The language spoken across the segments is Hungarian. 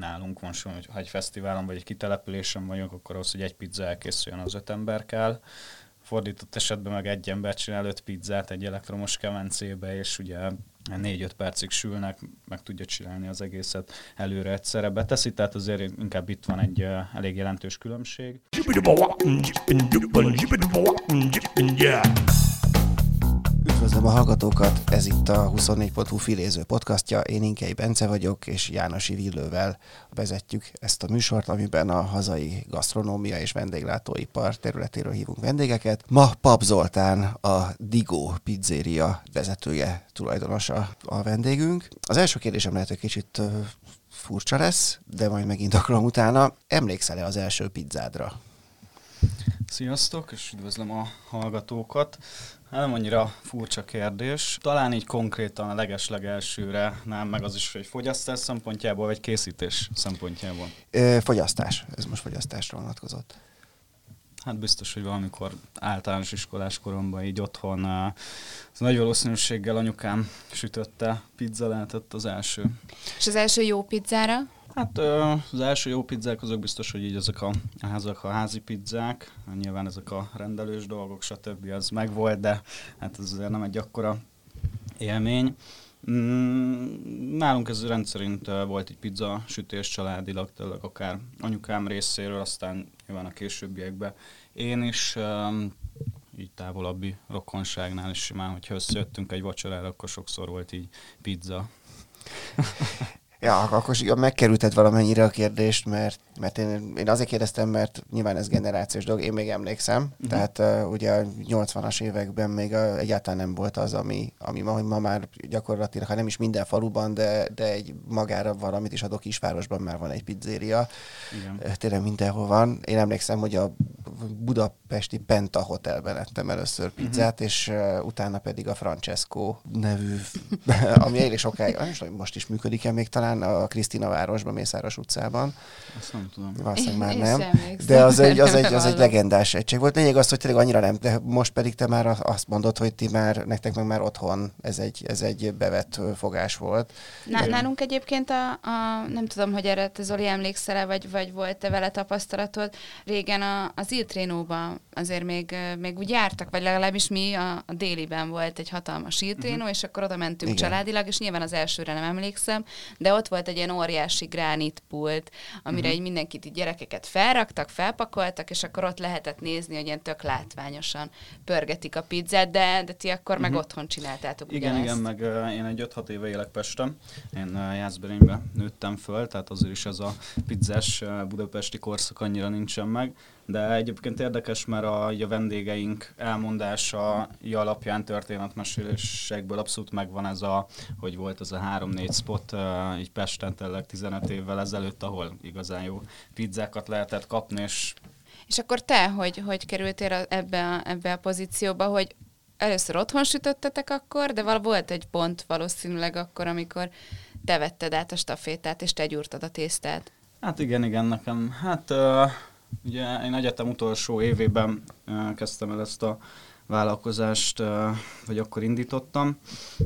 nálunk most, ha egy fesztiválon vagy egy kitelepülésen vagyunk, akkor ahhoz, hogy egy pizza elkészüljön, az öt ember kell. Fordított esetben meg egy ember csinál öt pizzát egy elektromos kemencébe, és ugye négy-öt percig sülnek, meg tudja csinálni az egészet előre egyszerre beteszi, tehát azért inkább itt van egy uh, elég jelentős különbség. Üdvözlöm a hallgatókat, ez itt a 24.hu filéző podcastja, én Inkei Bence vagyok, és Jánosi Villővel vezetjük ezt a műsort, amiben a hazai gasztronómia és vendéglátóipar területéről hívunk vendégeket. Ma Pap Zoltán, a Digo pizzeria vezetője, tulajdonosa a vendégünk. Az első kérdésem lehet, hogy kicsit furcsa lesz, de majd megint akarom utána. Emlékszel-e az első pizzádra? Sziasztok, és üdvözlöm a hallgatókat. Hát nem annyira furcsa kérdés. Talán így konkrétan a leges-legelsőre, nem, meg az is, hogy fogyasztás szempontjából, vagy készítés szempontjából? Ö, fogyasztás. Ez most fogyasztásra vonatkozott. Hát biztos, hogy valamikor általános iskolás koromban így otthon az nagy valószínűséggel anyukám sütötte, pizza lehetett az első. És az első jó pizzára? Hát az első jó pizzák azok biztos, hogy így ezek a, ezek a házi pizzák, nyilván ezek a rendelős dolgok, stb. az megvolt, de hát ez azért nem egy akkora élmény. Mm, nálunk ez rendszerint volt egy pizza sütés családilag, tényleg akár anyukám részéről, aztán nyilván a későbbiekben én is, így távolabbi rokonságnál is simán, hogyha összejöttünk egy vacsorára, akkor sokszor volt így pizza. Ja, akkor megkerülted valamennyire a kérdést, mert, mert én, én azért kérdeztem, mert nyilván ez generációs dolog, én még emlékszem, uh-huh. tehát uh, ugye a 80-as években még a, egyáltalán nem volt az, ami, ami ma, ma már gyakorlatilag, ha nem is minden faluban, de, de egy magára valamit is adok kisvárosban már van egy pizzéria. Igen. Tényleg mindenhol van. Én emlékszem, hogy a budapesti Penta Hotelben ettem először mhm. pizzát, uh-huh. és uh, utána pedig a Francesco nevű, ami elég sokáig, most is működik-e még talán, talán a Krisztina városban, Mészáros utcában. Azt nem tudom. Valószínűleg már nem. De az egy, az, egy, az egy legendás egység volt. Lényeg az, hogy tényleg annyira nem, de most pedig te már azt mondod, hogy ti már, nektek meg már otthon ez egy, ez egy bevett fogás volt. Na, nálunk egyébként a, a, nem tudom, hogy erre te Zoli emlékszel vagy, vagy volt-e vele tapasztalatod, régen a, az Iltrénóban azért még, még úgy jártak, vagy legalábbis mi a, a déliben volt egy hatalmas Iltrénó, uh-huh. és akkor oda mentünk Igen. családilag, és nyilván az elsőre nem emlékszem, de ott volt egy ilyen óriási gránitpult, amire uh-huh. így mindenkit, így gyerekeket felraktak, felpakoltak, és akkor ott lehetett nézni, hogy ilyen tök látványosan pörgetik a pizzát, de, de ti akkor uh-huh. meg mhm. otthon csináltátok Igen, ugyanezt. igen, meg uh, én egy 5-6 éve élek Pestem, én uh, Jászberénybe nőttem föl, tehát azért is ez a pizzás uh, budapesti korszak annyira nincsen meg, de egyébként érdekes, mert a, a vendégeink elmondása alapján történetmesélésekből abszolút megvan ez a, hogy volt ez a három-négy spot így Pesten tényleg 15 évvel ezelőtt, ahol igazán jó pizzákat lehetett kapni, és és akkor te, hogy, hogy kerültél ebbe a, ebbe a pozícióba, hogy először otthon sütöttetek akkor, de val volt egy pont valószínűleg akkor, amikor te vetted át a stafétát, és te gyúrtad a tésztát. Hát igen, igen, nekem, hát uh, Ugye én egyetem utolsó évében kezdtem el ezt a vállalkozást, vagy akkor indítottam,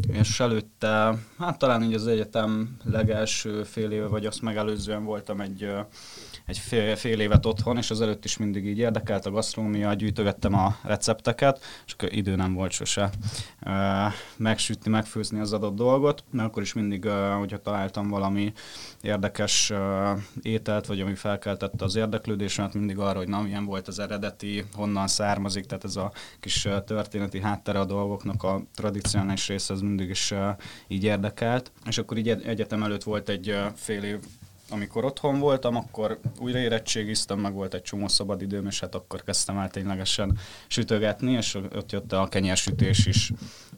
és előtte, hát talán így az egyetem legelső fél éve, vagy azt megelőzően voltam egy egy fél, fél évet otthon, és az előtt is mindig így érdekelt a gasztrómia, gyűjtögettem a recepteket, akkor idő nem volt sose megsütni, megfőzni az adott dolgot, mert akkor is mindig, hogyha találtam valami érdekes ételt, vagy ami felkeltette az érdeklődésemet, mindig arra, hogy na, milyen volt az eredeti, honnan származik, tehát ez a kis történeti háttere a dolgoknak a tradicionális része, az mindig is így érdekelt. És akkor így egyetem előtt volt egy fél év amikor otthon voltam, akkor újra érettségiztem, meg volt egy csomó szabadidőm, és hát akkor kezdtem el ténylegesen sütögetni, és ott jött a kenyérsütés is.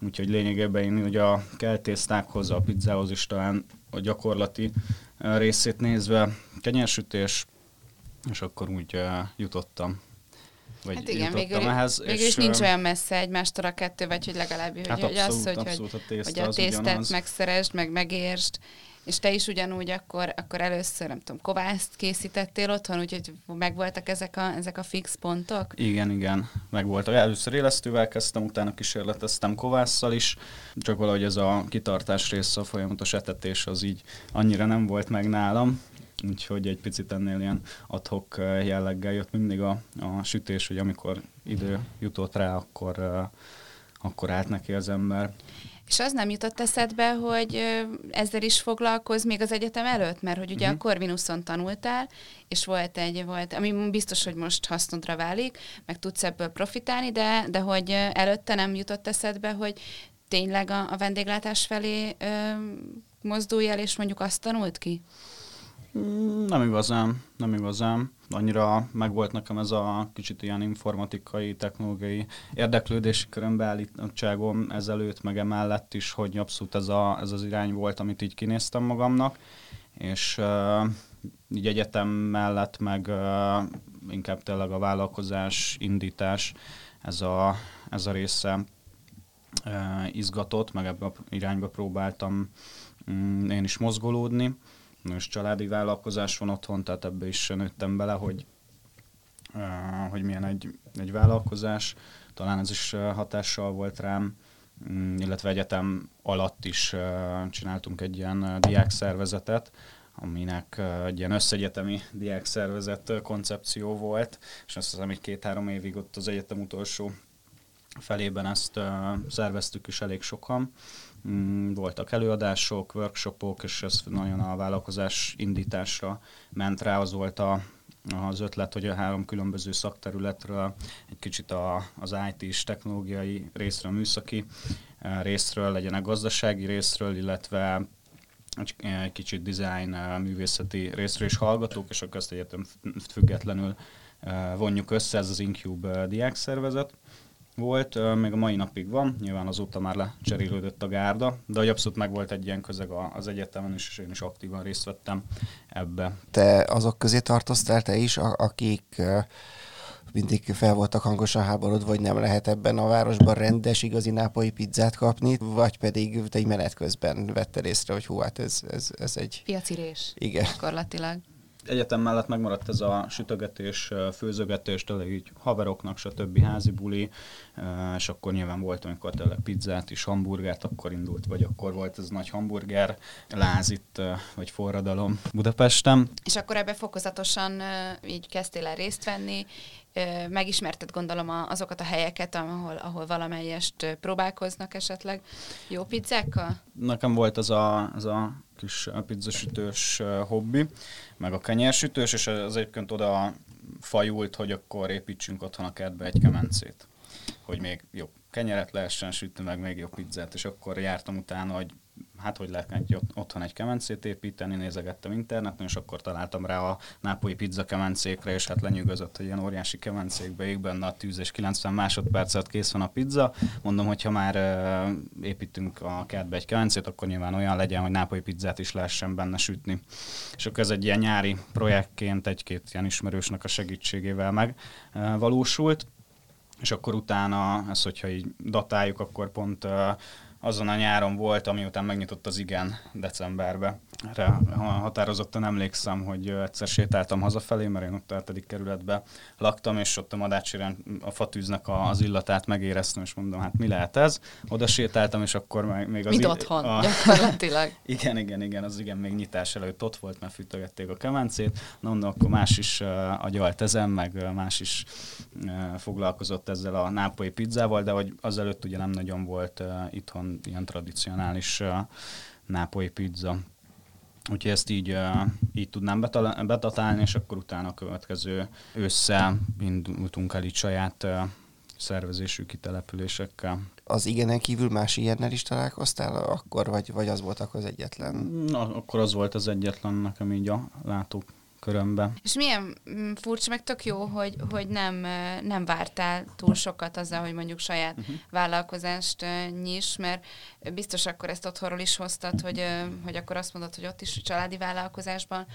Úgyhogy lényegében én ugye a keltésztákhoz, a pizzához is talán a gyakorlati részét nézve kenyérsütés, és akkor úgy jutottam. Vagy hát igen, végül, ehhez, végül és is nincs olyan messze egymástól a kettő, vagy hogy legalább hát hogy, abszolút, az, hogy, hogy, a tészta hogy a tésztát megszeresd, meg megértsd, és te is ugyanúgy akkor, akkor először, nem tudom, kovászt készítettél otthon, úgyhogy megvoltak ezek a, ezek a fix pontok? Igen, igen, megvoltak. Először élesztővel kezdtem, utána kísérleteztem kovásszal is, csak valahogy ez a kitartás része, a folyamatos etetés az így annyira nem volt meg nálam, úgyhogy egy picit ennél ilyen adhok jelleggel jött mindig a, a sütés, hogy amikor idő jutott rá, akkor, akkor állt neki az ember. És az nem jutott eszedbe, hogy ezzel is foglalkoz még az egyetem előtt? Mert hogy ugye uh-huh. a Corvinuson tanultál, és volt egy, volt, ami biztos, hogy most hasznodra válik, meg tudsz ebből profitálni, de, de hogy előtte nem jutott eszedbe, hogy tényleg a, a vendéglátás felé ö, mozdulj el, és mondjuk azt tanult ki? Mm, nem igazán, nem igazán. Annyira megvolt nekem ez a kicsit ilyen informatikai, technológiai érdeklődési körömbeállítottságom ezelőtt, meg emellett is, hogy abszolút ez, a, ez az irány volt, amit így kinéztem magamnak, és uh, így egyetem mellett meg uh, inkább tényleg a vállalkozás, indítás, ez a, ez a része uh, izgatott, meg ebbe a irányba próbáltam um, én is mozgolódni és családi vállalkozás van otthon, tehát ebbe is nőttem bele, hogy, hogy milyen egy, egy vállalkozás. Talán ez is hatással volt rám, mm, illetve egyetem alatt is csináltunk egy ilyen diákszervezetet, aminek egy ilyen összegyetemi diákszervezet koncepció volt, és azt hiszem, hogy két-három évig ott az egyetem utolsó felében ezt szerveztük is elég sokan, voltak előadások, workshopok, és ez nagyon a vállalkozás indításra ment rá, az volt a, az ötlet, hogy a három különböző szakterületről, egy kicsit a, az IT-s technológiai részről, műszaki eh, részről, legyen a gazdasági részről, illetve egy kicsit design, eh, művészeti részről is hallgatók, és akkor ezt egyetem függetlenül eh, vonjuk össze, ez az Incube diákszervezet volt, még a mai napig van, nyilván azóta már lecserélődött a gárda, de hogy abszolút meg volt egy ilyen közeg az egyetemen, és én is aktívan részt vettem ebbe. Te azok közé tartoztál te is, akik mindig fel voltak hangosan háborodva, hogy nem lehet ebben a városban rendes, igazi nápolyi pizzát kapni, vagy pedig te egy menet közben vetted észre, hogy hú, hát ez, ez, ez egy... Piacirés. Igen. Gyakorlatilag egyetem mellett megmaradt ez a sütögetés, főzögetés, tényleg így haveroknak, stb. házi buli, és akkor nyilván volt, amikor tényleg pizzát is, hamburgert, akkor indult, vagy akkor volt ez nagy hamburger láz itt, vagy forradalom Budapesten. És akkor ebbe fokozatosan így kezdtél el részt venni, megismerted gondolom azokat a helyeket, ahol, ahol valamelyest próbálkoznak esetleg jó pizzákkal? Nekem volt az a, az a kis pizzasütős hobbi, meg a kenyérsütős, és az egyébként oda fajult, hogy akkor építsünk otthon a kertbe egy kemencét, hogy még jobb kenyeret lehessen sütni, meg még jobb pizzát, és akkor jártam utána, hogy hát hogy lehet egy otthon egy kemencét építeni, nézegettem interneten, és akkor találtam rá a nápolyi pizza kemencékre, és hát lenyűgözött, hogy ilyen óriási kemencékbe ég benne a tűz, és 90 másodpercet kész van a pizza. Mondom, hogy ha már uh, építünk a kertbe egy kemencét, akkor nyilván olyan legyen, hogy nápolyi pizzát is lehessen benne sütni. És akkor ez egy ilyen nyári projektként egy-két ilyen ismerősnek a segítségével megvalósult. És akkor utána, ezt hogyha így datáljuk, akkor pont azon a nyáron volt, amiután megnyitott az igen decemberbe. Erre határozottan emlékszem, hogy egyszer sétáltam hazafelé, mert én ott a kerületbe laktam, és ott a madácsiren a fatűznek az illatát megéreztem, és mondom, hát mi lehet ez? Oda sétáltam, és akkor még az... Mint otthon, a... gyakorlatilag. igen, igen, igen, az igen még nyitás előtt ott volt, mert fűtögették a kemencét. Na, mondom, akkor más is agyalt ezen, meg más is foglalkozott ezzel a nápolyi pizzával, de hogy azelőtt ugye nem nagyon volt itthon ilyen tradicionális uh, nápolyi pizza. Úgyhogy ezt így, így tudnám betatálni, és akkor utána a következő ősszel indultunk el itt saját szervezésű kitelepülésekkel. Az igenen kívül más ilyennel is találkoztál akkor, vagy, vagy az volt akkor az egyetlen? Na, akkor az volt az egyetlen nekem így a látók körömbe. És milyen mm, furcsa, meg tök jó, hogy, hogy nem, nem vártál túl sokat azzal, hogy mondjuk saját uh-huh. vállalkozást nyis, mert biztos akkor ezt otthonról is hoztad, hogy, hogy akkor azt mondod, hogy ott is családi vállalkozásban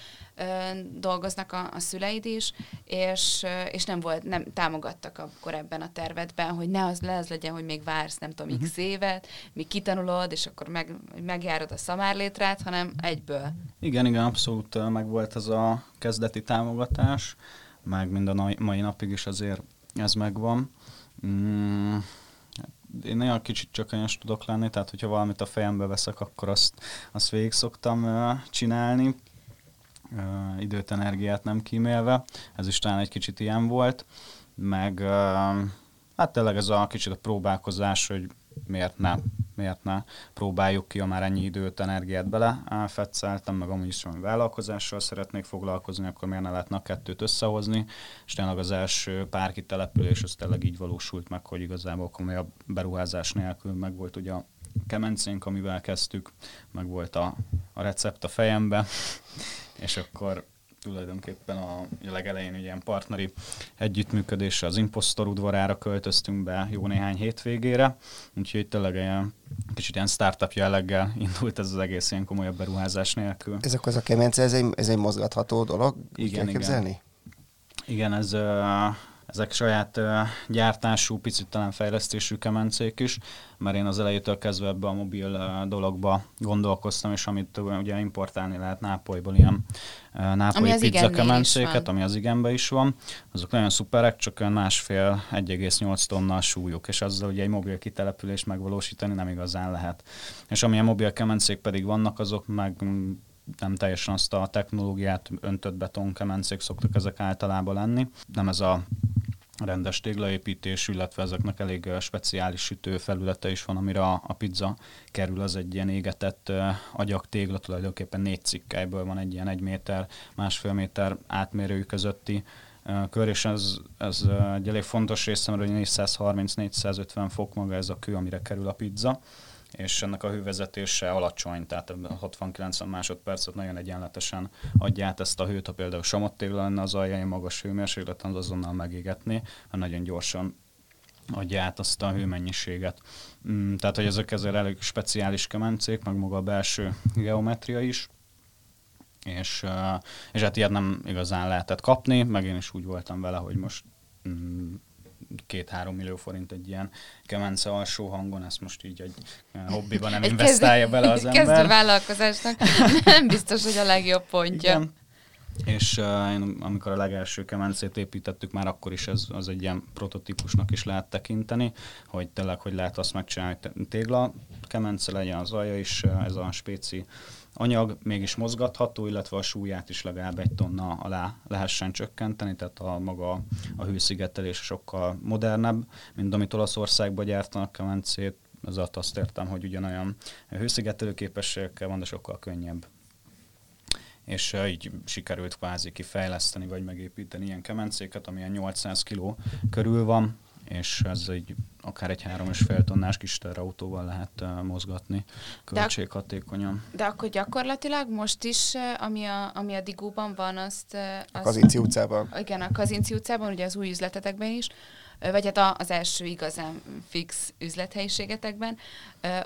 dolgoznak a, a szüleid is, és, és nem volt, nem támogattak akkor ebben a tervedben, hogy ne az, le az legyen, hogy még vársz, nem tudom, x évet, míg kitanulod, és akkor meg, megjárod a szamárlétrát, hanem egyből. Igen, igen, abszolút meg volt ez a kezdeti támogatás, meg mind a mai napig is azért ez megvan. Mm, én nagyon kicsit csökkanyos tudok lenni, tehát hogyha valamit a fejembe veszek, akkor azt, azt végig szoktam csinálni. Időt, energiát nem kímélve. Ez is talán egy kicsit ilyen volt. Meg hát tényleg ez a kicsit a próbálkozás, hogy miért nem, miért ne próbáljuk ki, ha már ennyi időt, energiát bele fetszeltem, meg amúgy is valami vállalkozással szeretnék foglalkozni, akkor miért ne lehetne a kettőt összehozni, és tényleg az első pár kitelepülés az tényleg így valósult meg, hogy igazából komolyabb beruházás nélkül meg volt ugye a kemencénk, amivel kezdtük, meg volt a, a recept a fejembe, és akkor tulajdonképpen a, a legelején egy ilyen partneri együttműködésre az Impostor udvarára költöztünk be jó néhány hétvégére, úgyhogy tényleg ilyen kicsit ilyen startup jelleggel indult ez az egész ilyen komolyabb beruházás nélkül. Ez akkor az a kemence, ez egy, ez egy mozgatható dolog? Igen, igen. Képzelni? Igen, ez, ezek saját gyártású, picit talán fejlesztésű kemencék is, mert én az elejétől kezdve ebbe a mobil dologba gondolkoztam, és amit ugye importálni lehet Nápolyból, ilyen nápolyi pizza kemencéket, ami az igenbe is van, azok nagyon szuperek, csak olyan másfél 1,8 tonna súlyuk, és azzal ugye egy mobil kitelepülést megvalósítani nem igazán lehet. És amilyen mobil kemencék pedig vannak, azok meg nem teljesen azt a technológiát öntött betonkemencék szoktak ezek általában lenni. Nem ez a rendes téglaépítés, illetve ezeknek elég speciális sütőfelülete is van, amire a, a pizza kerül, az egy ilyen égetett agyak tégla, tulajdonképpen négy cikkelyből van egy ilyen egy méter, másfél méter átmérőjű közötti kör, és ez, ez egy elég fontos része, mert 430-450 fok maga ez a kő, amire kerül a pizza és ennek a hővezetése alacsony, tehát 60-90 másodpercet nagyon egyenletesen adja át ezt a hőt, ha például samottégla lenne az aljai magas hőmérsékleten, az azonnal megégetni, mert nagyon gyorsan adja át azt a hőmennyiséget. Mm, tehát, hogy ezek ezért elég speciális kemencék, meg maga a belső geometria is, és, és hát ilyet nem igazán lehetett kapni, meg én is úgy voltam vele, hogy most mm, két-három millió forint egy ilyen kemence alsó hangon, ezt most így egy hobbiban nem egy investálja kezdő, bele az ember. Kezdő vállalkozásnak nem biztos, hogy a legjobb pontja. Igen. És uh, én, amikor a legelső kemencét építettük, már akkor is ez az egy ilyen prototípusnak is lehet tekinteni, hogy tényleg, hogy lehet azt megcsinálni, hogy tégla kemence legyen az alja is, ez a spéci anyag mégis mozgatható, illetve a súlyát is legalább egy tonna alá lehessen csökkenteni, tehát a maga a hőszigetelés sokkal modernebb, mint amit Olaszországban gyártanak kemencét, ezért azt értem, hogy ugyanolyan hőszigetelő képességekkel van, de sokkal könnyebb. És így sikerült kvázi kifejleszteni, vagy megépíteni ilyen kemencéket, amilyen 800 kg körül van, és ez egy akár egy három és fél tonnás kis autóval lehet uh, mozgatni költséghatékonyan. De, de akkor gyakorlatilag most is, ami a, ami a Digóban van, azt... azt a Kazinci utcában. Igen, a Kazinci utcában, ugye az új üzletetekben is, vagy hát az első igazán fix üzlethelyiségetekben,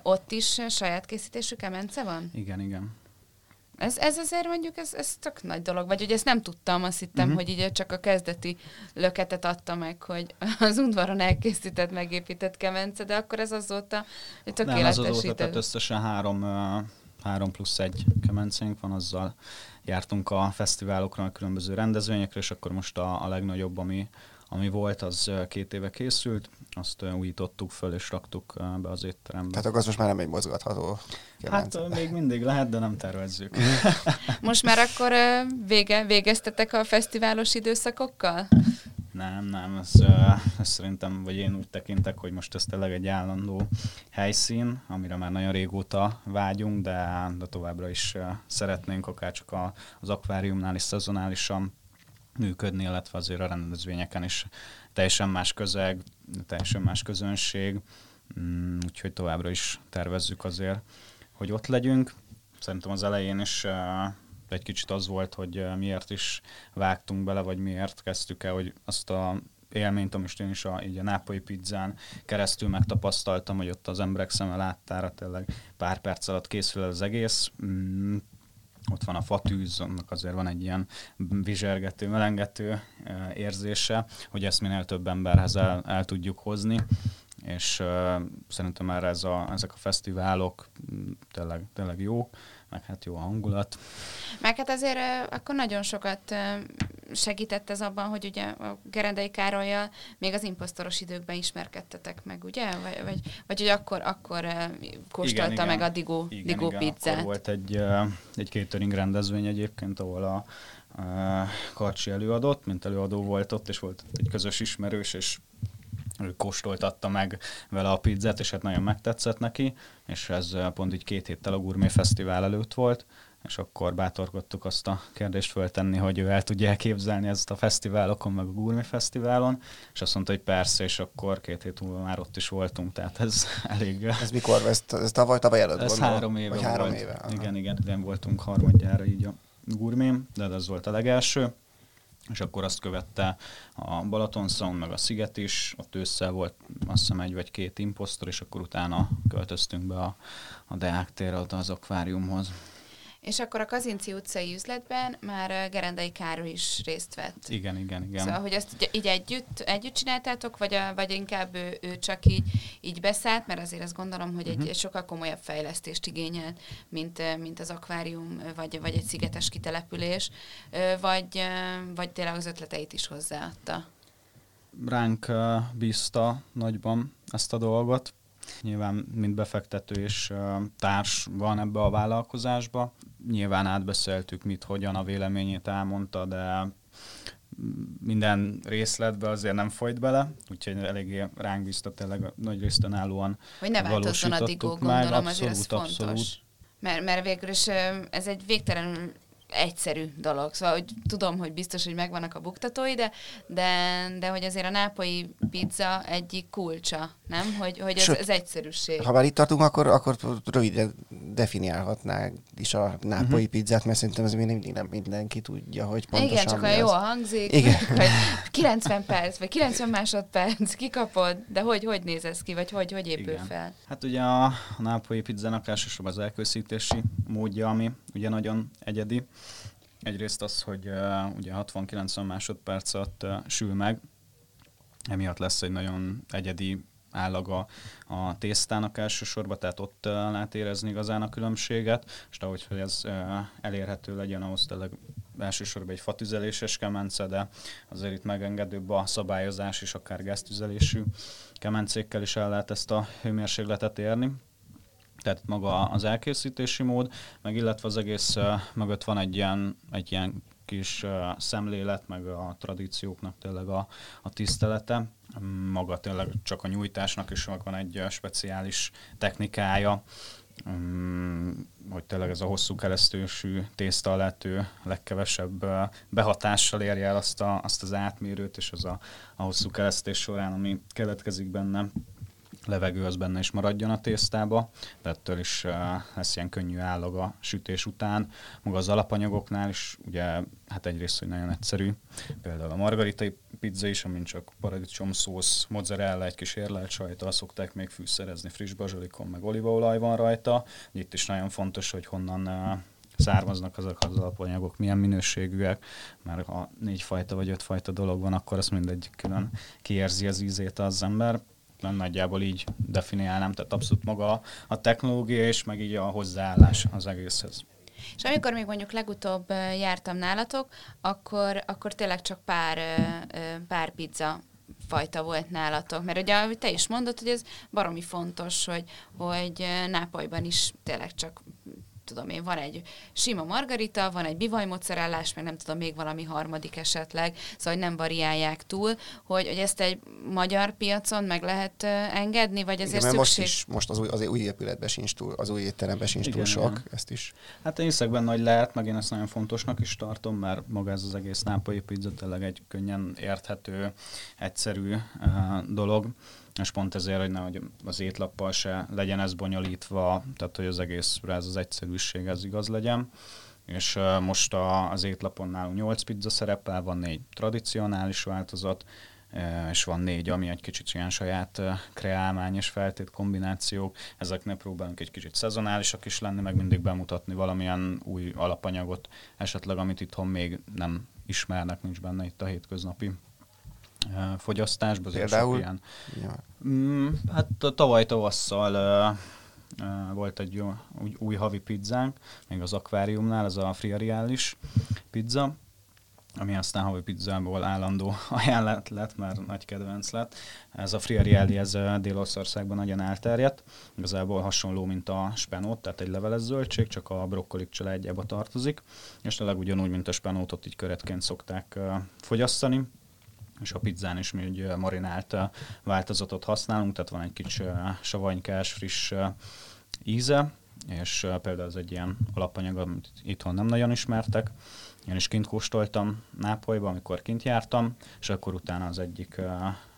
ott is saját készítésű kemence van? Igen, igen. Ez, ez azért mondjuk, ez, ez tök nagy dolog. Vagy hogy ezt nem tudtam, azt hittem, uh-huh. hogy így csak a kezdeti löketet adta meg, hogy az udvaron elkészített, megépített kemence, de akkor ez azóta tökéletesített. Nem, az azóta, tehát összesen három, három plusz egy kemencénk van, azzal jártunk a fesztiválokra, a különböző rendezvényekre, és akkor most a, a legnagyobb, ami, ami volt, az két éve készült, azt újítottuk föl és raktuk be az étterembe. Tehát akkor az most már nem egy mozgatható kemence. Hát még mindig lehet, de nem tervezzük. most már akkor vége, végeztetek a fesztiválos időszakokkal? Nem, nem, ez, ez szerintem, vagy én úgy tekintek, hogy most ez tényleg egy állandó helyszín, amire már nagyon régóta vágyunk, de, de továbbra is szeretnénk akár csak a, az akváriumnál is szezonálisan működni, illetve azért a rendezvényeken is teljesen más közeg, teljesen más közönség, mm, úgyhogy továbbra is tervezzük azért, hogy ott legyünk. Szerintem az elején is egy kicsit az volt, hogy miért is vágtunk bele, vagy miért kezdtük el, hogy azt a élményt, amit én is a, így a nápolyi pizzán keresztül megtapasztaltam, hogy ott az emberek szeme láttára tényleg pár perc alatt készül az egész. Mm, ott van a fatűz, annak azért van egy ilyen vizsergető, melengető érzése, hogy ezt minél több emberhez el, el tudjuk hozni, és uh, szerintem már ez a, ezek a fesztiválok tényleg, tényleg jók, meg hát jó a hangulat. Meg hát azért akkor nagyon sokat segített ez abban, hogy ugye a Gerendai Károlyjal még az imposztoros időkben ismerkedtetek meg, ugye? Vagy, vagy, vagy hogy akkor, akkor kóstolta igen, meg igen. a Digó, igen, Digó igen, pizzát. Akkor volt egy, egy catering rendezvény egyébként, ahol a, a Karcsi előadott, mint előadó volt ott, és volt egy közös ismerős, és ő kóstoltatta meg vele a pizzát, és hát nagyon megtetszett neki, és ez pont így két héttel a Gourmet Fesztivál előtt volt, és akkor bátorkodtuk azt a kérdést föltenni, hogy ő el tudja elképzelni ezt a fesztiválokon, meg a Gourmet Fesztiválon, és azt mondta, hogy persze, és akkor két hét múlva már ott is voltunk, tehát ez elég... Ez mikor? Ez, ez tavaly, tavaly előtt Ez gondolom. három éve három volt. Éve, aha. igen, igen, igen, voltunk harmadjára így a Gourmet, de ez volt a legelső és akkor azt követte a Balaton Sound, meg a Sziget is, ott ősszel volt azt hiszem egy vagy két imposztor, és akkor utána költöztünk be a, a Deák térre az akváriumhoz. És akkor a Kazinci utcai üzletben már Gerendai Károly is részt vett. Igen, igen, igen. Szóval, hogy ezt így együtt, együtt csináltátok, vagy, a, vagy inkább ő, ő csak így, így beszállt, mert azért azt gondolom, hogy egy, uh-huh. egy sokkal komolyabb fejlesztést igényel, mint, mint az akvárium, vagy, vagy egy szigetes kitelepülés, vagy, vagy tényleg az ötleteit is hozzáadta. Ránk bízta nagyban ezt a dolgot, Nyilván, mint befektető és társ van ebbe a vállalkozásba. Nyilván átbeszéltük, mit, hogyan a véleményét elmondta, de minden részletbe azért nem folyt bele, úgyhogy eléggé ránk bízta tényleg nagy részt önállóan Hogy ne változzon a digó, gondolom, abszolút, azért ez fontos. Abszolút. Mert, mert végül is ez egy végtelenül egyszerű dolog. Szóval hogy tudom, hogy biztos, hogy megvannak a buktatói, de, de, de hogy azért a nápoi pizza egyik kulcsa, nem? Hogy, hogy ez, Sőt, ez egyszerűség. Ha már itt tartunk, akkor, akkor röviden definiálhatnák is a nápoi uh-huh. pizzát, mert szerintem ez mindig nem mindenki tudja, hogy pontosan Igen, csak olyan jól hangzik, Igen. hogy 90 perc, vagy 90 másodperc, kikapod, de hogy, hogy néz ez ki, vagy hogy, hogy épül Igen. fel? Hát ugye a, nápoi pizzának elsősorban az elkészítési módja, ami ugye nagyon egyedi. Egyrészt az, hogy uh, ugye 60-90 másodpercet uh, sül meg, emiatt lesz egy nagyon egyedi állaga a tésztának elsősorban, tehát ott lehet érezni igazán a különbséget, és ahogy hogy ez elérhető legyen, ahhoz tényleg elsősorban egy fatüzeléses kemence, de azért itt megengedőbb a szabályozás, és akár gáztüzelésű kemencékkel is el lehet ezt a hőmérsékletet érni tehát maga az elkészítési mód, meg illetve az egész uh, mögött van egy ilyen, egy ilyen kis uh, szemlélet, meg a tradícióknak tényleg a, a tisztelete. Maga tényleg csak a nyújtásnak is van egy speciális technikája, um, hogy tényleg ez a hosszú keresztősű tészta a lehető legkevesebb behatással érje el azt, a, azt az átmérőt, és az a, a hosszú keresztés során, ami keletkezik benne, levegő az benne is maradjon a tésztába, de ettől is lesz ilyen könnyű állag a sütés után. Maga az alapanyagoknál is, ugye, hát egyrészt, hogy nagyon egyszerű, például a margaritai pizza is, amin csak paradicsom szósz, mozzarella, egy kis érlelt sajta, szokták még fűszerezni, friss bazsalikon, meg olívaolaj van rajta. Itt is nagyon fontos, hogy honnan származnak azok az alapanyagok, milyen minőségűek, mert ha négy fajta vagy öt fajta dolog van, akkor azt mindegyik külön kiérzi az ízét az ember nagyjából így definiálnám, tehát abszolút maga a technológia és meg így a hozzáállás az egészhez. És amikor még mondjuk legutóbb jártam nálatok, akkor, akkor tényleg csak pár, pár pizza fajta volt nálatok. Mert ugye, ahogy te is mondod, hogy ez baromi fontos, hogy, hogy Nápolyban is tényleg csak tudom én, van egy sima margarita, van egy bivaj mozzarellás, meg nem tudom, még valami harmadik esetleg, szóval hogy nem variálják túl, hogy, hogy ezt egy magyar piacon meg lehet engedni, vagy ezért Igen, szükség... most is, most az új, az új épületben sincs túl, az új étteremben sincs igen, túl sok, igen. ezt is. Hát én hiszek benne, hogy lehet, meg én ezt nagyon fontosnak is tartom, mert maga ez az egész nápolyi pizza tényleg egy könnyen érthető, egyszerű uh, dolog és pont ezért, hogy nehogy az étlappal se legyen ez bonyolítva, tehát hogy az egész ez az egyszerűség ez igaz legyen. És uh, most a, az étlapon nálunk 8 pizza szerepel, van négy tradicionális változat, és van négy, ami egy kicsit ilyen saját kreálmány és feltét kombinációk. Ezeknek próbálunk egy kicsit szezonálisak is lenni, meg mindig bemutatni valamilyen új alapanyagot, esetleg amit itthon még nem ismernek, nincs benne itt a hétköznapi fogyasztásban. Például? Ilyen, ja. mm, hát tavaly tavasszal volt egy jó, új, új havi pizzánk, még az akváriumnál, ez a friariális pizza, ami aztán havi pizzából állandó ajánlat lett, mert nagy kedvenc lett. Ez a friarielli, ez Dél-Oszországban nagyon elterjedt, igazából hasonló, mint a spenót, tehát egy leveles zöldség, csak a brokkolik családjába tartozik, és tényleg ugyanúgy, mint a spenótot, így köretként szokták fogyasztani, és a pizzán is mi egy marinált változatot használunk, tehát van egy kicsi savanykás, friss íze, és például ez egy ilyen alapanyag, amit itthon nem nagyon ismertek, én is kint kóstoltam Nápolyban, amikor kint jártam, és akkor utána az egyik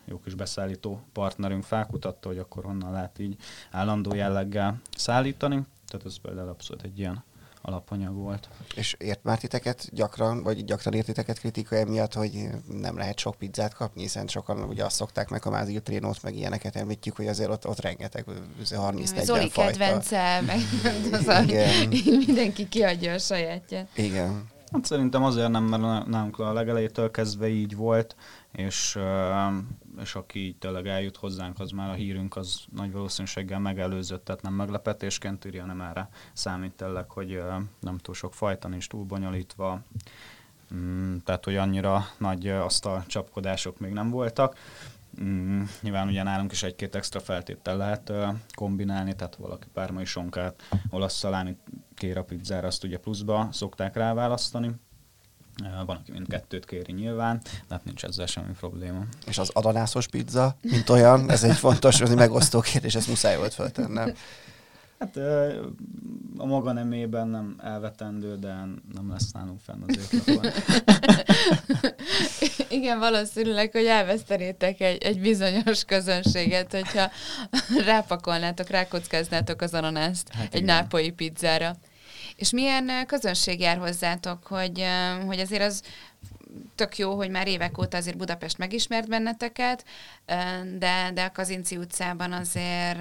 jó kis beszállító partnerünk felkutatta, hogy akkor honnan lehet így állandó jelleggel szállítani. Tehát ez például abszolút egy ilyen alapanyag volt. És ért már titeket gyakran, vagy gyakran ért titeket kritika emiatt, hogy nem lehet sok pizzát kapni, hiszen sokan ugye azt szokták meg a mázil trénót, meg ilyeneket említjük, hogy azért ott, ott rengeteg, 30-40 Zoli fajta. kedvence, meg az a, mindenki kiadja a sajátját. Igen. Hát szerintem azért nem, mert nálunk a legelejétől kezdve így volt, és, és aki így tényleg eljut hozzánk, az már a hírünk az nagy valószínűséggel megelőzött, tehát nem meglepetésként írja, hanem erre számít tényleg, hogy nem túl sok fajta, nincs túl bonyolítva, mm, tehát hogy annyira nagy asztal csapkodások még nem voltak. Mm, nyilván ugye nálunk is egy-két extra feltétel lehet kombinálni, tehát valaki pármai sonkát, olasz szaláni kér a pizzára, azt ugye pluszba szokták ráválasztani. Van, aki mindkettőt kéri nyilván, de hát nincs ezzel semmi probléma. És az adanászos pizza, mint olyan, ez egy fontos, ez egy megosztó kérdés, ezt muszáj volt föltennem. Hát a maga nemében nem elvetendő, de nem lesz nálunk fenn az étlapon. Igen, valószínűleg, hogy elvesztenétek egy, egy bizonyos közönséget, hogyha rápakolnátok, rákockáznátok az ananászt hát egy igen. nápolyi pizzára. És milyen közönség jár hozzátok, hogy, hogy azért az tök jó, hogy már évek óta azért Budapest megismert benneteket, de, de a Kazinci utcában azért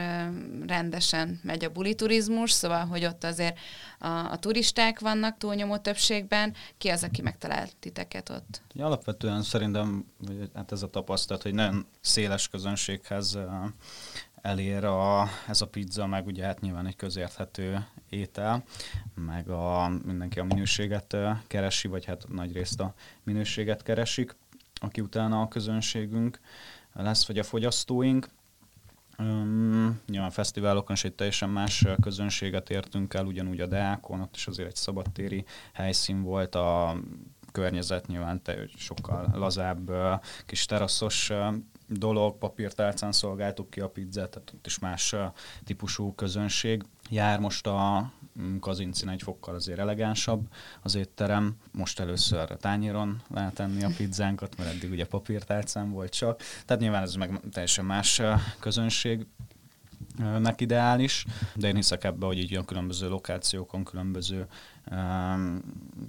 rendesen megy a buliturizmus, szóval, hogy ott azért a, a turisták vannak túlnyomó többségben. Ki az, aki megtalált titeket ott? Alapvetően szerintem hát ez a tapasztalat, hogy nagyon széles közönséghez elér a, ez a pizza, meg ugye hát nyilván egy közérthető étel, meg a, mindenki a minőséget keresi, vagy hát nagy részt a minőséget keresik, aki utána a közönségünk lesz, vagy a fogyasztóink. Um, nyilván fesztiválokon is egy teljesen más közönséget értünk el, ugyanúgy a Deákon, ott is azért egy szabadtéri helyszín volt, a környezet nyilván te, sokkal lazább, kis teraszos dolog, papírtálcán szolgáltuk ki a pizzát, tehát ott is más típusú közönség jár. Most a mm, Kazincin egy fokkal azért elegánsabb az étterem. Most először a tányéron lehet enni a pizzánkat, mert eddig ugye papírtálcán volt csak. Tehát nyilván ez meg teljesen más közönség nek ideális, de én hiszek ebbe, hogy így a különböző lokációkon, különböző um,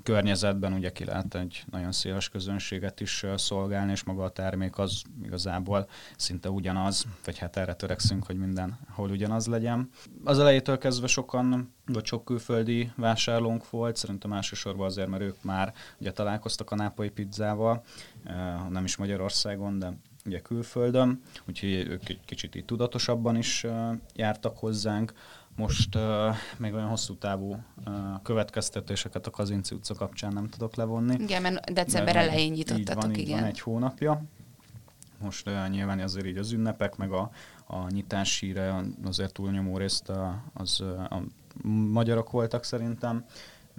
környezetben ugye ki lehet egy nagyon széles közönséget is szolgálni, és maga a termék az igazából szinte ugyanaz, vagy hát erre törekszünk, hogy minden hol ugyanaz legyen. Az elejétől kezdve sokan, vagy sok külföldi vásárlónk volt, szerintem elsősorban azért, mert ők már ugye találkoztak a nápolyi pizzával, nem is Magyarországon, de ugye külföldön, úgyhogy ők egy kicsit így tudatosabban is jártak hozzánk. Most uh, még olyan hosszú távú uh, következtetéseket a Kazinci utca kapcsán nem tudok levonni. Igen, mert december de elején nyitottatok, van, igen. van egy hónapja. Most uh, nyilván azért így az ünnepek, meg a, a nyitás híre azért túlnyomó részt az a magyarok voltak szerintem.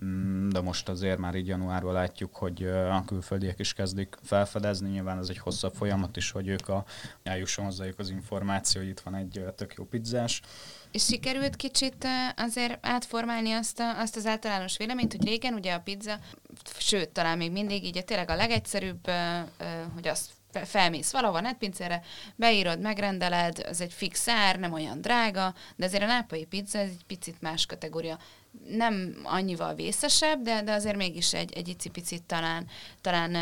Mm, de most azért már így januárban látjuk, hogy a külföldiek is kezdik felfedezni, nyilván ez egy hosszabb folyamat is, hogy ők a, eljusson hozzájuk az információ, hogy itt van egy tök jó pizzás. És sikerült kicsit azért átformálni azt, a, azt az általános véleményt, hogy régen ugye a pizza, sőt, talán még mindig így tényleg a legegyszerűbb, hogy azt felmész valahova netpincére, beírod, megrendeled, ez egy fix ár, nem olyan drága, de azért a nápai pizza ez egy picit más kategória nem annyival vészesebb, de, de azért mégis egy, egy icipicit talán, talán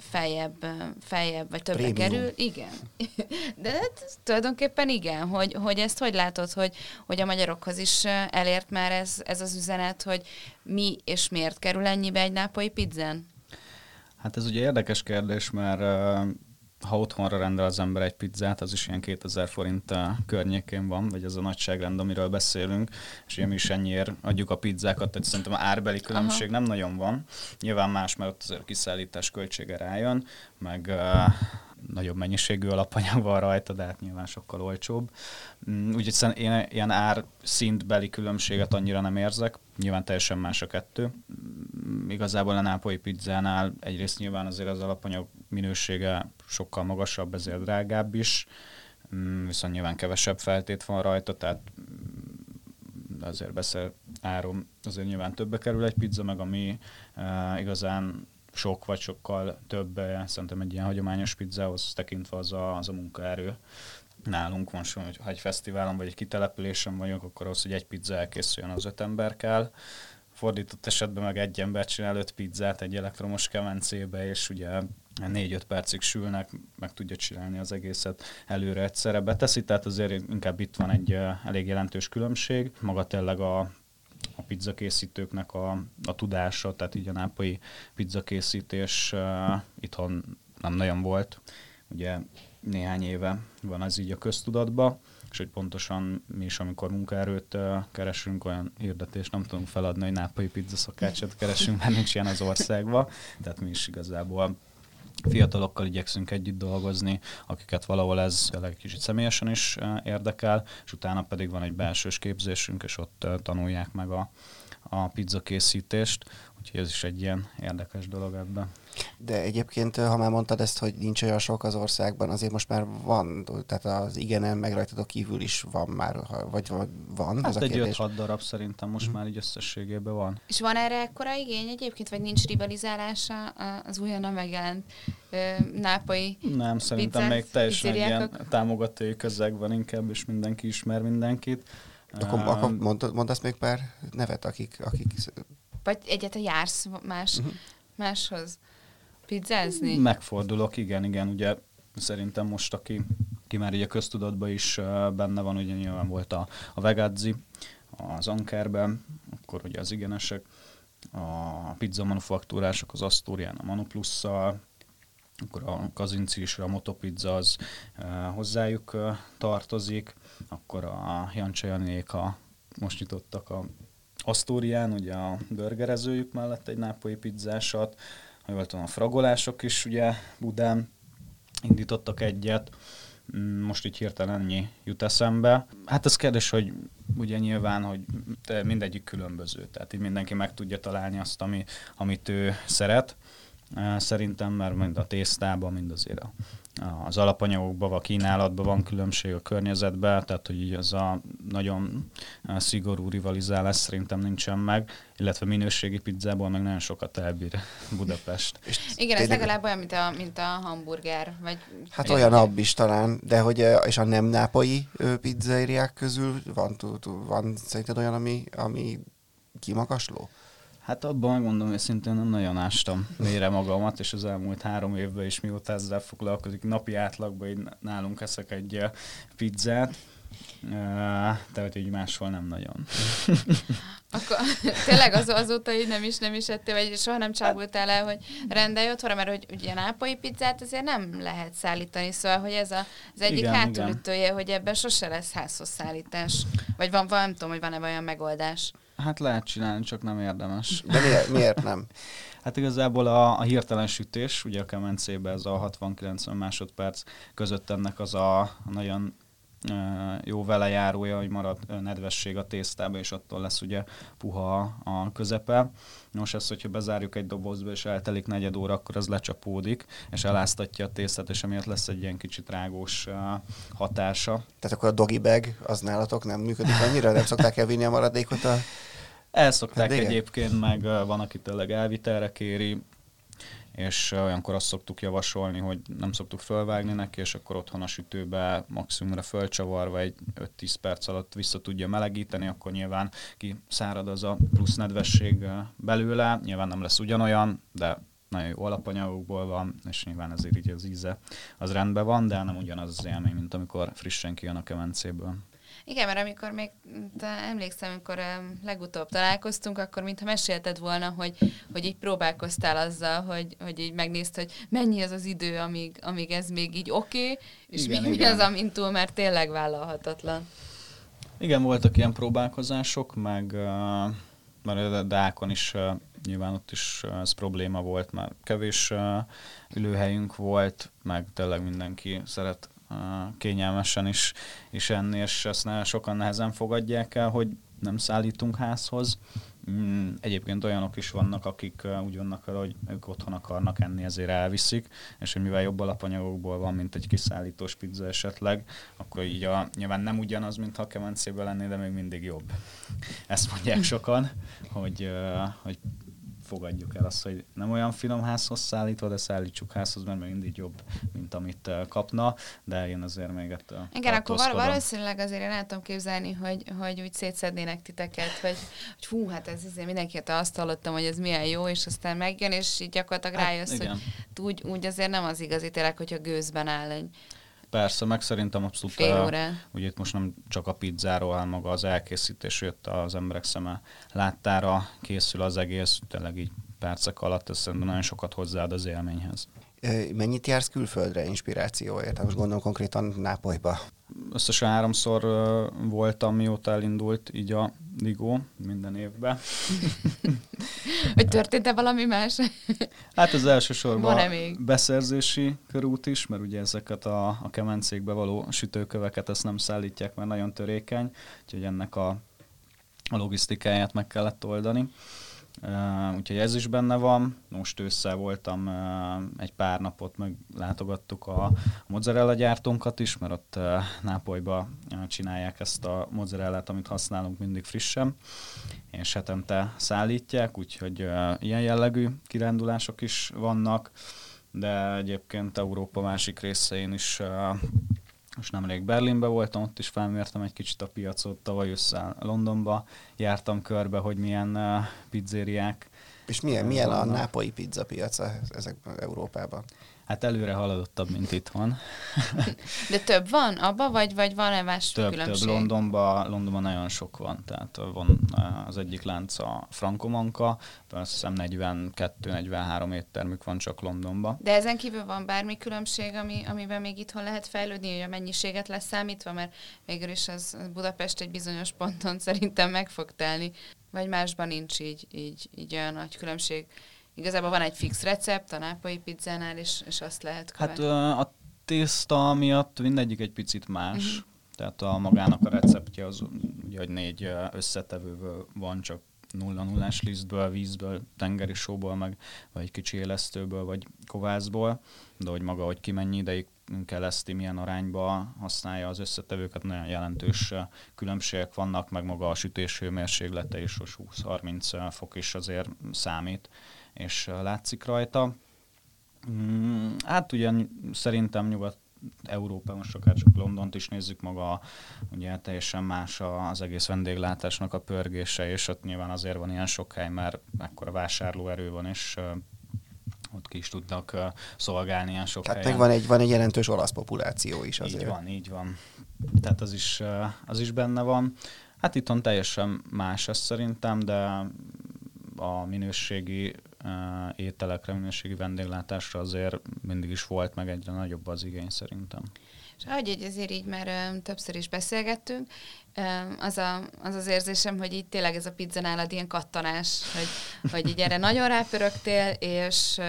feljebb, feljebb, vagy többre Prémium. kerül. Igen. De hát, tulajdonképpen igen, hogy, hogy ezt hogy látod, hogy, hogy a magyarokhoz is elért már ez, ez az üzenet, hogy mi és miért kerül ennyibe egy nápolyi pizzán? Hát ez ugye érdekes kérdés, mert ha otthonra rendel az ember egy pizzát, az is ilyen 2000 forint környékén van, vagy ez a nagyságrend, amiről beszélünk, és ugye mi is ennyiért adjuk a pizzákat, tehát szerintem árbeli különbség Aha. nem nagyon van. Nyilván más, mert ott azért a kiszállítás költsége rájön, meg nagyobb mennyiségű alapanyag van rajta, de hát nyilván sokkal olcsóbb. Mm, úgyhogy én ilyen ár szintbeli különbséget annyira nem érzek, nyilván teljesen más a kettő. Mm, igazából a nápolyi pizzánál egyrészt nyilván azért az alapanyag minősége sokkal magasabb, ezért drágább is, mm, viszont nyilván kevesebb feltét van rajta, tehát azért beszél áron, azért nyilván többe kerül egy pizza, meg ami uh, igazán sok vagy sokkal több, eh, szerintem egy ilyen hagyományos pizzához tekintve az a, az a munkaerő. Nálunk van hogy ha egy fesztiválon vagy egy kitelepülésen vagyunk, akkor ahhoz, hogy egy pizza elkészüljön, az öt ember kell. Fordított esetben meg egy ember csinál öt pizzát egy elektromos kemencébe, és ugye négy-öt percig sülnek, meg tudja csinálni az egészet előre egyszerre beteszi, tehát azért inkább itt van egy eh, elég jelentős különbség. Maga tényleg a a pizzakészítőknek a, a tudása, tehát így a nápai pizzakészítés uh, itthon nem nagyon volt. Ugye néhány éve van az így a köztudatba, és hogy pontosan mi is, amikor munkaerőt uh, keresünk, olyan hirdetést nem tudunk feladni, hogy nápai pizza szakácsot keresünk, mert nincs ilyen az országban. Tehát mi is igazából fiatalokkal igyekszünk együtt dolgozni, akiket valahol ez egy kicsit személyesen is érdekel, és utána pedig van egy belsős képzésünk, és ott tanulják meg a, a pizza készítést, úgyhogy ez is egy ilyen érdekes dolog ebben. De egyébként, ha már mondtad ezt, hogy nincs olyan sok az országban, azért most már van, tehát az igenen meg rajtadok kívül is van már, vagy van? Hát ez egy 5-6 darab szerintem most mm. már így összességében van. És van erre ekkora igény egyébként, vagy nincs rivalizálása az újonnan megjelent nápai Nem, szerintem még teljesen egy ilyen támogatói közeg van inkább, és mindenki ismer mindenkit. Akkor, uh, akkor mond, mondasz még pár nevet, akik... akik... Vagy egyáltalán jársz más, uh-huh. máshoz pizzázni? Megfordulok, igen, igen, ugye szerintem most, aki, aki már így a köztudatban is uh, benne van, ugye nyilván volt a, a Vegazzi, az Ankerben, akkor ugye az igenesek, a pizza manufaktúrások, az Asturian, a Manu Plusszal, akkor a Kazinci és a Motopizza az uh, hozzájuk uh, tartozik, akkor a Jancsa Janék a, most nyitottak a Asztórián, ugye a burgerezőjük mellett egy nápolyi pizzásat, ha jól tudom, a fragolások is ugye Budán indítottak egyet, mm, most így hirtelen ennyi jut eszembe. Hát az kérdés, hogy ugye nyilván, hogy mindegyik különböző, tehát így mindenki meg tudja találni azt, ami, amit ő szeret. Szerintem, mert mind a tésztában, mind azért a az alapanyagokban, a kínálatban van különbség a környezetben, tehát hogy így az a nagyon szigorú rivalizálás szerintem nincsen meg, illetve minőségi pizzából meg nagyon sokat elbír Budapest. Igen, ez legalább olyan, mint a, mint a hamburger. Vagy hát olyan abb is talán, de hogy és a nem nápai pizzériák közül van, van szerinted olyan, ami, ami kimagasló? Hát abban megmondom, hogy szintén nem nagyon ástam mélyre magamat, és az elmúlt három évben is mióta ezzel foglalkozik, napi átlagban így nálunk eszek egy pizzát, de hogy így máshol nem nagyon. Akkor tényleg az, azóta így nem is, nem is ettél, vagy soha nem csábultál el, hogy rendelj otthonra, mert hogy ugye nápolyi pizzát azért nem lehet szállítani, szóval, hogy ez a, az egyik igen, hátulütője, igen. hogy ebben sose lesz házhoz szállítás. Vagy van, van nem tudom, hogy van-e olyan megoldás. Hát lehet csinálni, csak nem érdemes. De miért, miért nem? Hát igazából a, a hirtelen sütés, ugye a kemencében ez a 60-90 másodperc között ennek az a nagyon jó velejárója, hogy marad nedvesség a tésztába, és attól lesz ugye puha a közepe. Nos, ezt, hogyha bezárjuk egy dobozba, és eltelik negyed óra, akkor az lecsapódik, és eláztatja a tésztát, és emiatt lesz egy ilyen kicsit rágós hatása. Tehát akkor a dogi bag az nálatok nem működik annyira? Nem szokták elvinni a maradékot a el szokták hát egyébként, meg van, aki tényleg elvitelre kéri, és olyankor azt szoktuk javasolni, hogy nem szoktuk fölvágni neki, és akkor otthon a sütőbe maximumra fölcsavarva egy 5-10 perc alatt vissza tudja melegíteni, akkor nyilván kiszárad az a plusz nedvesség belőle, nyilván nem lesz ugyanolyan, de nagyon jó alapanyagokból van, és nyilván ezért így az íze az rendben van, de nem ugyanaz az élmény, mint amikor frissen kijön a kemencéből. Igen, mert amikor még, te emlékszem, amikor legutóbb találkoztunk, akkor mintha mesélted volna, hogy, hogy így próbálkoztál azzal, hogy, hogy így megnézd, hogy mennyi az az idő, amíg, amíg ez még így oké, okay, és igen, mi, igen. mi az, amint túl, mert tényleg vállalhatatlan. Igen, voltak ilyen próbálkozások, meg mert a Dákon is nyilván ott is ez probléma volt, mert kevés ülőhelyünk volt, meg tényleg mindenki szeret kényelmesen is, is enni, és ezt nagyon sokan nehezen fogadják el, hogy nem szállítunk házhoz. Mm, egyébként olyanok is vannak, akik úgy vannak vele, hogy ők otthon akarnak enni, ezért elviszik, és hogy mivel jobb alapanyagokból van, mint egy kiszállítós pizza esetleg, akkor így a, nyilván nem ugyanaz, mint ha kemencéből lenné, de még mindig jobb. Ezt mondják sokan, hogy, hogy fogadjuk el azt, hogy nem olyan finom házhoz szállítva, de szállítsuk házhoz, mert még mindig jobb, mint amit kapna, de én azért még ettől Igen, akkor val- valószínűleg azért én el tudom képzelni, hogy, hogy úgy szétszednének titeket, vagy hogy hú, hát ez azért mindenki azt hallottam, hogy ez milyen jó, és aztán megjön, és így gyakorlatilag hát, rájössz, igen. hogy úgy, úgy azért nem az igazi tényleg, hogyha gőzben áll egy Persze, meg szerintem abszolút, Fél óra. ugye itt most nem csak a pizzáról, hanem maga az elkészítés jött az emberek szeme láttára, készül az egész, tényleg így percek alatt, ez szerintem nagyon sokat hozzáad az élményhez. Mennyit jársz külföldre inspirációért? Most gondolom konkrétan Nápolyba. Összesen háromszor voltam, mióta elindult így a Ligó minden évben. Hogy történt-e valami más? hát az elsősorban beszerzési körút is, mert ugye ezeket a, a kemencékbe való sütőköveket ezt nem szállítják, mert nagyon törékeny, úgyhogy ennek a, a logisztikáját meg kellett oldani. Uh, úgyhogy ez is benne van. Most ősszel voltam uh, egy pár napot, meg látogattuk a mozzarella gyártónkat is, mert ott uh, Nápolyba csinálják ezt a mozzarellát, amit használunk mindig frissen, és hetente szállítják, úgyhogy ilyen jellegű kirándulások is vannak, de egyébként Európa másik részein is most nemrég Berlinbe voltam, ott is felmértem egy kicsit a piacot, tavaly össze Londonba jártam körbe, hogy milyen uh, pizzériák. És milyen, milyen a nápolyi pizza piaca ezekben Európában? Hát előre haladottabb, mint itthon. De több van abba, vagy, vagy van-e más több, különbség? Több, Londonban, Londonban nagyon sok van. Tehát van az egyik lánc a Frankomanka, azt hiszem 42-43 éttermük van csak Londonban. De ezen kívül van bármi különbség, ami, amiben még itthon lehet fejlődni, hogy a mennyiséget lesz számítva, mert végül is az Budapest egy bizonyos ponton szerintem meg fog telni, vagy másban nincs így, így, így olyan nagy különbség Igazából van egy fix recept a nápolyi pizzánál, és, és azt lehet hát, követni. Hát a tészta miatt mindegyik egy picit más. Uh-huh. Tehát a magának a receptje az ugye, hogy négy összetevőből van, csak nulla nullás lisztből, vízből, tengeri sóból, meg vagy egy kicsi élesztőből, vagy kovászból, de hogy maga, hogy ki mennyi ideig kell ezt milyen arányba használja az összetevőket, nagyon jelentős különbségek vannak, meg maga a sütés hőmérséklete is 20-30 fok is azért számít és látszik rajta. Mm, hát ugye szerintem nyugat Európa, most akár csak Londont is nézzük maga, ugye teljesen más az egész vendéglátásnak a pörgése, és ott nyilván azért van ilyen sok hely, mert ekkora vásárlóerő van, és ott ki is tudnak szolgálni ilyen sok Tehát helyen. van egy, van egy jelentős olasz populáció is azért. Így van, így van. Tehát az is, az is benne van. Hát itthon teljesen más ez szerintem, de a minőségi ételekre, minőségi vendéglátásra azért mindig is volt, meg egyre nagyobb az igény szerintem. És ahogy ezért így már többször is beszélgettünk, az, a, az az érzésem, hogy így tényleg ez a pizza nálad ilyen kattanás, hogy, hogy így erre nagyon rápörögtél, és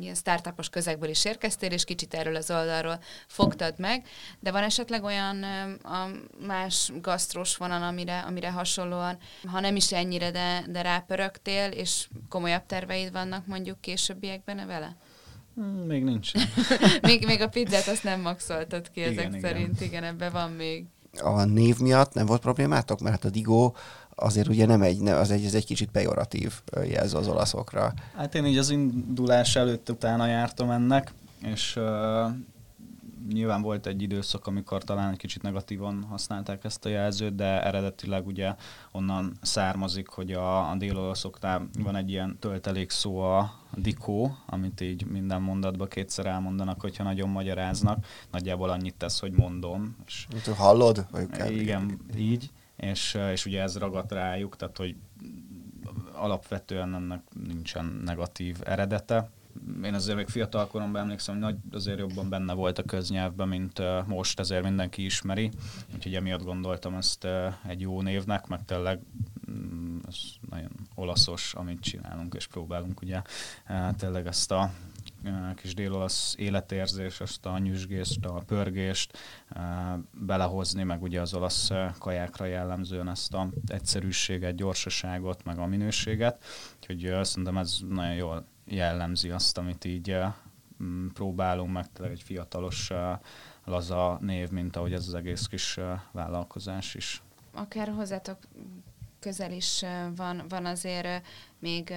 ilyen startupos közegből is érkeztél, és kicsit erről az oldalról fogtad meg, de van esetleg olyan a más gasztrós vonal, amire, amire hasonlóan, ha nem is ennyire, de, de rápörögtél, és komolyabb terveid vannak mondjuk későbbiekben vele? Hmm, még nincs. még, még a pizzát azt nem maxoltad ki ezek igen, szerint, igen, igen ebben van még a név miatt nem volt problémátok? Mert hát a Digó azért ugye nem egy, az egy, ez egy kicsit pejoratív jelző az olaszokra. Hát én így az indulás előtt utána jártam ennek, és nyilván volt egy időszak, amikor talán egy kicsit negatívan használták ezt a jelzőt, de eredetileg ugye onnan származik, hogy a, a délolaszoknál van egy ilyen töltelék szó a dikó, amit így minden mondatba kétszer elmondanak, hogyha nagyon magyaráznak. Nagyjából annyit tesz, hogy mondom. És Hallod? Vagy igen, így. És, és ugye ez ragadt rájuk, tehát hogy alapvetően ennek nincsen negatív eredete én azért még fiatal koromban emlékszem, hogy nagy, azért jobban benne volt a köznyelvben, mint uh, most, ezért mindenki ismeri. Úgyhogy emiatt gondoltam ezt uh, egy jó névnek, meg tényleg um, ez nagyon olaszos, amit csinálunk és próbálunk ugye uh, tényleg ezt a kis délolasz életérzés, azt a nyüzsgést, a pörgést belehozni, meg ugye az olasz kajákra jellemzően ezt a egyszerűséget, gyorsaságot, meg a minőséget. Úgyhogy szerintem ez nagyon jól jellemzi azt, amit így próbálunk meg, tényleg egy fiatalos, laza név, mint ahogy ez az egész kis vállalkozás is. Akár hozzátok közel is van, van azért még,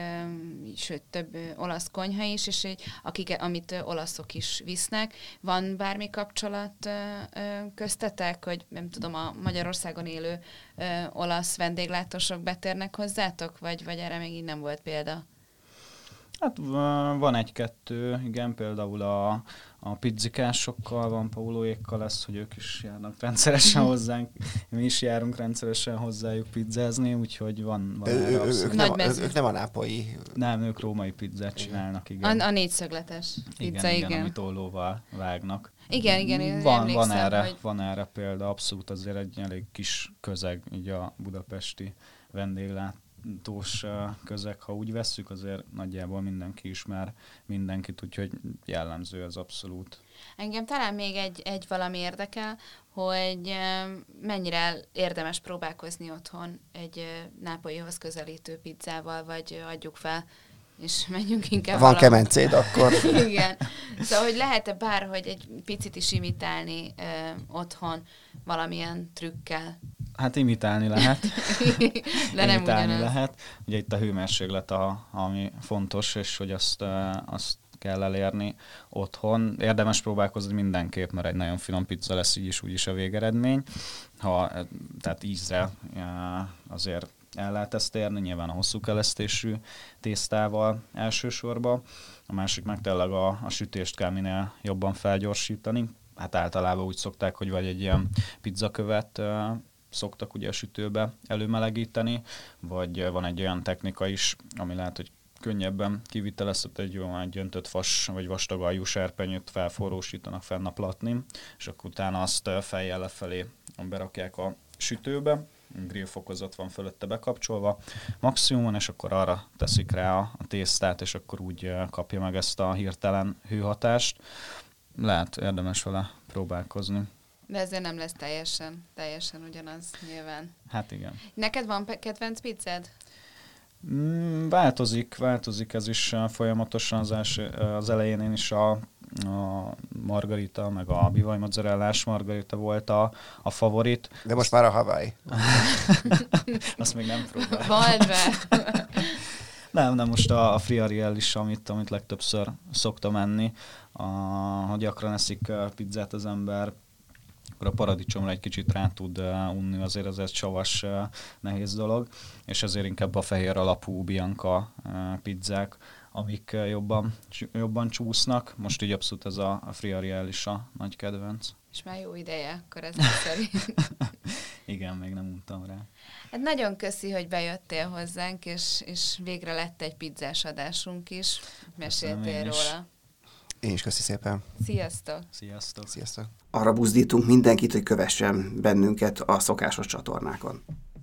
sőt, több olasz konyha is, és egy, akik, amit olaszok is visznek. Van bármi kapcsolat köztetek, hogy nem tudom, a Magyarországon élő olasz vendéglátósok betérnek hozzátok, vagy, vagy erre még így nem volt példa? Hát van egy-kettő, igen, például a, a pizzikásokkal, van Paulóékkal lesz, hogy ők is járnak rendszeresen hozzánk, mi is járunk rendszeresen hozzájuk pizzázni, úgyhogy van, van ő, ő, ők, nem, ők, nem a nápolyi... Nem, ők római pizzát csinálnak, igen. A, a négyszögletes pizza, igen. igen, amit ollóval vágnak. Igen, igen, van, van, erre, hogy... van erre példa, abszolút azért egy elég kis közeg, így a budapesti vendéglát túls közeg, ha úgy vesszük, azért nagyjából mindenki ismer mindenkit, úgyhogy jellemző az abszolút. Engem talán még egy, egy valami érdekel, hogy mennyire érdemes próbálkozni otthon egy nápolyhoz közelítő pizzával, vagy adjuk fel, és menjünk inkább Van valami. kemencéd, akkor... Igen. Szóval, hogy lehet-e bárhogy egy picit is imitálni ö, otthon valamilyen trükkel? Hát imitálni lehet. De nem imitálni ugyanaz. lehet. Ugye itt a hőmérséklet, a, ami fontos, és hogy azt, azt kell elérni otthon. Érdemes próbálkozni mindenképp, mert egy nagyon finom pizza lesz így is úgyis a végeredmény. Ha, tehát ízre azért el lehet ezt érni, nyilván a hosszú kelesztésű tésztával elsősorban. A másik meg tényleg a, a sütést kell minél jobban felgyorsítani. Hát általában úgy szokták, hogy vagy egy ilyen pizzakövet szoktak ugye a sütőbe előmelegíteni, vagy van egy olyan technika is, ami lehet, hogy könnyebben kivitelezhet egy olyan gyöntött fas vagy vastag aljú serpenyőt felforrósítanak fenn a platni, és akkor utána azt fejjel lefelé berakják a sütőbe, grill fokozat van fölötte bekapcsolva maximumon, és akkor arra teszik rá a, a tésztát, és akkor úgy kapja meg ezt a hirtelen hőhatást. Lehet érdemes vele próbálkozni. De ezért nem lesz teljesen, teljesen ugyanaz nyilván. Hát igen. Neked van kedvenc pizzed? Mm, változik, változik ez is folyamatosan az, első, az elején én is a, a margarita, meg a bivaj mozzarellás margarita volt a, a favorit. De most már a Hawaii. Azt még nem próbáltam. Vald be! nem, nem, most a, a friariel is, amit, amit legtöbbször szoktam enni. A, ha gyakran eszik pizzát az ember, akkor a paradicsomra egy kicsit rá tud uh, unni, azért ez egy savas, uh, nehéz dolog, és ezért inkább a fehér alapú Bianca uh, pizzák, amik uh, jobban, jobban csúsznak. Most így abszolút ez a, a Friariel is a nagy kedvenc. És már jó ideje, akkor ez szerint. Igen, még nem mondtam rá. Hát nagyon köszi, hogy bejöttél hozzánk, és, és végre lett egy pizzás adásunk is. Meséltél róla. Én is köszi szépen. Sziasztok! Sziasztok! Sziasztok! Arra buzdítunk mindenkit, hogy kövessen bennünket a szokásos csatornákon.